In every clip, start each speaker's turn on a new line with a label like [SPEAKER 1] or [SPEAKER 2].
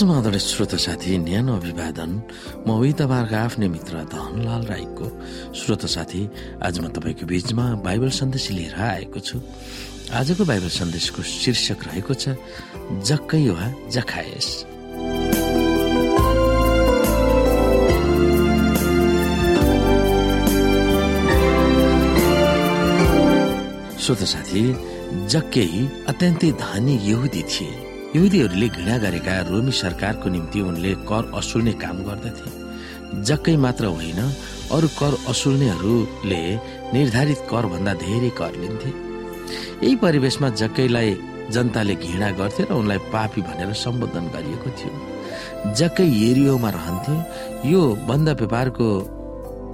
[SPEAKER 1] समाधान श्रोत साथी न्यानो अभिवादन। म उही तपाईँहरूको आफ्नै मित्र धनलाल राईको श्रोत साथी। आज म तपाईँको बीचमा बाइबल सन्देश लिएर आएको छु। आजको बाइबल सन्देशको शीर्षक रहेको छ जक्कै वा जखायस। श्रोत साथी जक्कै अत्यन्तै धनी यहुदी थिए। युदीहरूले घृणा गरेका रोमी सरकारको निम्ति उनले कर असुल्ने काम गर्दथे। जक्कै मात्र होइन अरू कर असुल्नेहरूले निर्धारित कर भन्दा धेरै कर लिन्थे। यही परिवेशमा जक्कैलाई जनताले घृणा गर्थे र उनलाई पापी भनेर सम्बोधन गरिएको थियो। जक्कै एरियोमा रहन्थे यो बन्द व्यापारको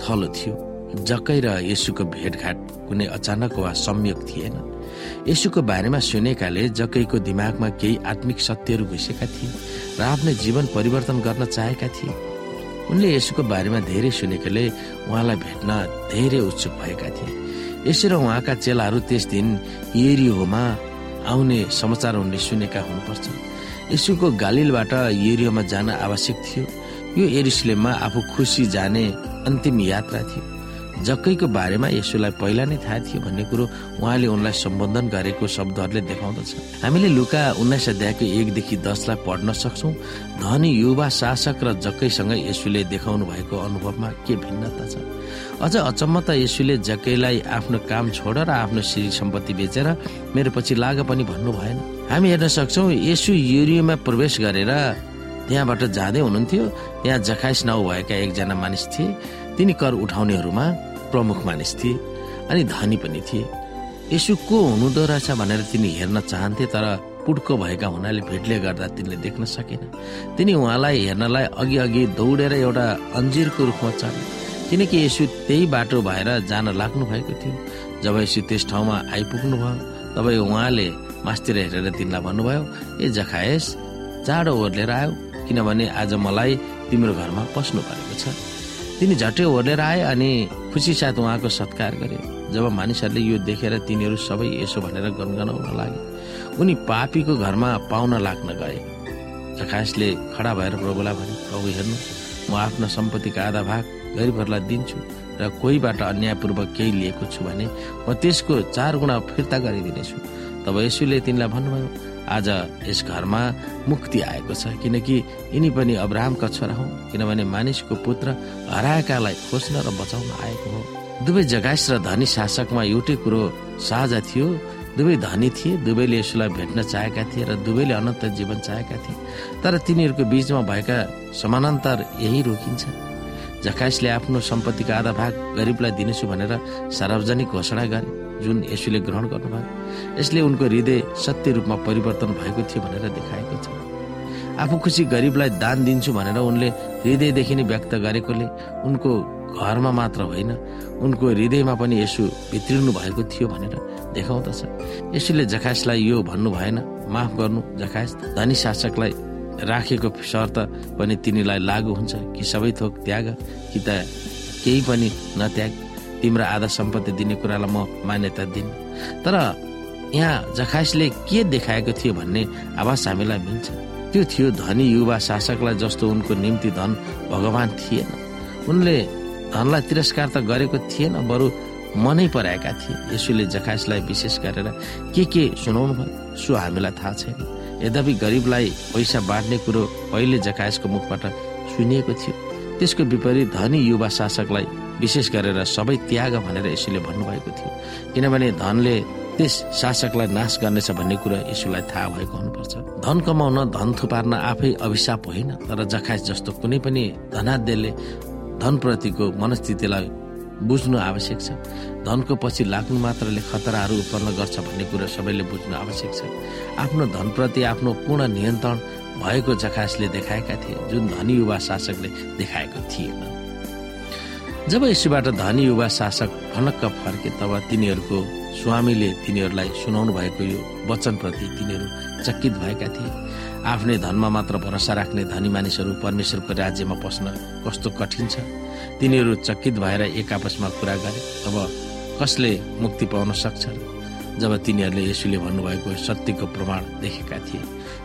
[SPEAKER 1] थलो थियो। जक्कै र यसुको भेटघाट कुनै अचानक वा सम्यक थिएन। यसुको बारेमा सुनेकाले जक्कैको दिमागमा केही आत्मिक सत्यहरू घुसेका थिए र आफ्नो जीवन परिवर्तन गर्न चाहेका थिए। उनले यसुको बारेमा धेरै सुनेकाले उहाँलाई भेट्न धेरै उत्सुक भएका थिए। यसो र उहाँका चेलाहरू त्यस दिन एरियोमा आउने समाचार उनले सुनेका हुनुपर्छ यसुको गालिलबाट एरियोमा जान आवश्यक थियो। यो एरिसलेममा आफू खुसी जाने अन्तिम यात्रा थियो। जक्कैको बारेमा यसुलाई पहिला नै थाहा थियो भन्ने कुरो उहाँले उनलाई सम्बोधन गरेको शब्दहरूले देखाउँदछ। हामीले लुका उन्नाइस अध्यायको एकदेखि दसलाई पढ्न सक्छौ। धनी युवा शासक र जक्कैसँग यसुले देखाउनु भएको अनुभवमा के भिन्नता छ? अझ अचम्म त यसुले जक्कैलाई आफ्नो काम छोड र आफ्नो श्री सम्पत्ति बेचेर मेरो पछि लाग पनि भन्नु भएन। हामी हेर्न सक्छौ यसु युरियोमा प्रवेश गरेर त्यहाँबाट जाँदै हुनुहुन्थ्यो। त्यहाँ जखाइस भएका एकजना मानिस थिए। तिनी कर उठाउनेहरूमा प्रमुख मानिस थिए अनि धनी पनि थिए। यसो को हुनुहुँदो रहेछ भनेर तिनी हेर्न चाहन्थे तर पुड्को भएका हुनाले भेटले गर्दा तिनले देख्न सकेन। तिनी उहाँलाई हेर्नलाई अघि अघि दौडेर एउटा अन्जिरको रुखमा चढे किनकि यसो त्यही बाटो भएर जान लाग्नु भएको थियो। जब यसो त्यस ठाउँमा आइपुग्नु भयो तब उहाँले मासतिर हेरेर तिनलाई भन्नुभयो ए जखाएस चाँडो ओर्लेर आयो। किनभने आज मलाई तिम्रो घरमा पस्नु परेको छ। तिनी झट्टै ओर्लेर आए अनि खुसी साथ उहाँको सत्कार गरे। जब मानिसहरूले यो देखेर तिनीहरू सबै यसो भनेर गनगनाउन लागे। उनी पापीको घरमा पाउन लाग्न गए। जखासले खडा भएर प्रभुलाई भने प्रभु हेर्नु म आफ्नो सम्पत्तिको आधा भाग गरिबहरूलाई दिन्छु र कोहीबाट अन्यायपूर्वक केही लिएको छु भने म त्यसको चार गुणा फिर्ता गरिदिनेछु। तब यसुले तिनलाई भन्नुभयो आज यस घरमा मुक्ति आएको छ। किनकि यिनी पनि अब्राहमका छोरा हुन्। किनभने मानिसको पुत्र हराएकालाई खोज्न र बचाउन आएको हो। दुवै जगाइस र धनी शासकमा एउटै कुरो साझा थियो। दुवै धनी थिए दुवैले यसोलाई भेट्न चाहेका थिए र दुवैले अनन्त जीवन चाहेका थिए। तर तिनीहरूको बीचमा भएका समानान्तर यही रोकिन्छ। जकाइसले आफ्नो सम्पत्तिको आधा भाग गरिबलाई दिनेछु भनेर सार्वजनिक घोषणा गरे जुन यसुले ग्रहण गर्नुभयो। यसले उनको हृदय सत्य रूपमा परिवर्तन भएको थियो भनेर देखाएको छ। आफू खुसी गरिबलाई दान दिन्छु भनेर उनले हृदयदेखि नै व्यक्त गरेकोले उनको घरमा मात्र होइन उनको हृदयमा पनि यसो भित्रिनु भएको थियो भनेर देखाउँदछ। यसुले जखासलाई यो भन्नु भएन माफ गर्नु जखास धनी शासकलाई राखेको शर्त पनि तिनीलाई लागू हुन्छ कि सबै थोक त्याग कि त केही पनि नत्याग। तिम्रो आधा सम्पत्ति दिने कुरालाई म मान्यता दिन तर यहाँ जखाइसले के देखाएको थियो भन्ने आवाज हामीलाई मिल्छ। त्यो थियो धनी युवा शासकलाई जस्तो उनको निम्ति धन भगवान थिएन। उनले धनलाई तिरस्कार त गरेको थिएन बरु मनै पराएका थिए। यसुले जखाइसलाई विशेष गरेर के के सुनाउनु भयो सो हामीलाई थाहा छैन। यद्यपि गरिबलाई पैसा बाँड्ने कुरो पहिले जखाइसको मुखबाट सुनिएको थियो त्यसको विपरीत धनी युवा शासकलाई विशेष गरेर सबै त्याग भनेर यसुले भन्नुभएको थियो। किनभने धनले त्यस शासकलाई नाश गर्नेछ भन्ने कुरा यसुलाई थाहा भएको हुनुपर्छ। धन कमाउन धन थुपार्न आफै अभिशाप होइन तर जखाइस जस्तो कुनै पनि धनाध्यले धनप्रतिको मनस्थितिलाई बुझ्नु आवश्यक छ। धनको पछि लाग्नु मात्रले खतराहरू उत्पन्न गर्छ भन्ने कुरा सबैले बुझ्नु आवश्यक छ। आफ्नो धनप्रति आफ्नो पूर्ण नियन्त्रण भएको जखासले देखाएका थिए जुन धनी युवा शासकले देखाएको थिएन। जब यसोबाट धनी युवा शासक फनक्क फर्के तब तिनीहरूको स्वामीले तिनीहरूलाई सुनाउनु भएको यो वचनप्रति तिनीहरू चकित भएका थिए। आफ्नै धनमा मात्र भरोसा राख्ने धनी मानिसहरू परमेश्वरको राज्यमा पस्न कस्तो कठिन छ? तिनीहरू चकित भएर एक आपसमा कुरा गरे अब कसले मुक्ति पाउन सक्छ जब तिनीहरूले यसुले भन्नुभएको सत्यको प्रमाण देखेका थिए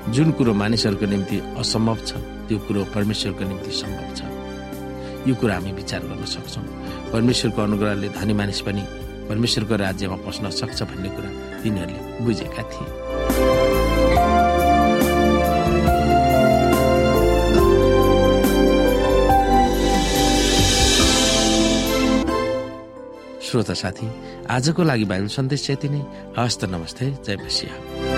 [SPEAKER 1] जुन कुरो मानिसहरूको निम्ति असम्भव छ त्यो कुरो परमेश्वरको निम्ति सम्भव छ। यो कुरा हामी विचार गर्न सक्छौँ। परमेश्वरको अनुग्रहले धनी मानिस पनि परमेश्वरको राज्यमा पस्न सक्छ भन्ने कुरा तिनीहरूले बुझेका थिए। श्रोता साथी आजको लागि बाइबल सन्देश यति नै। हस्त नमस्ते जय मसिंह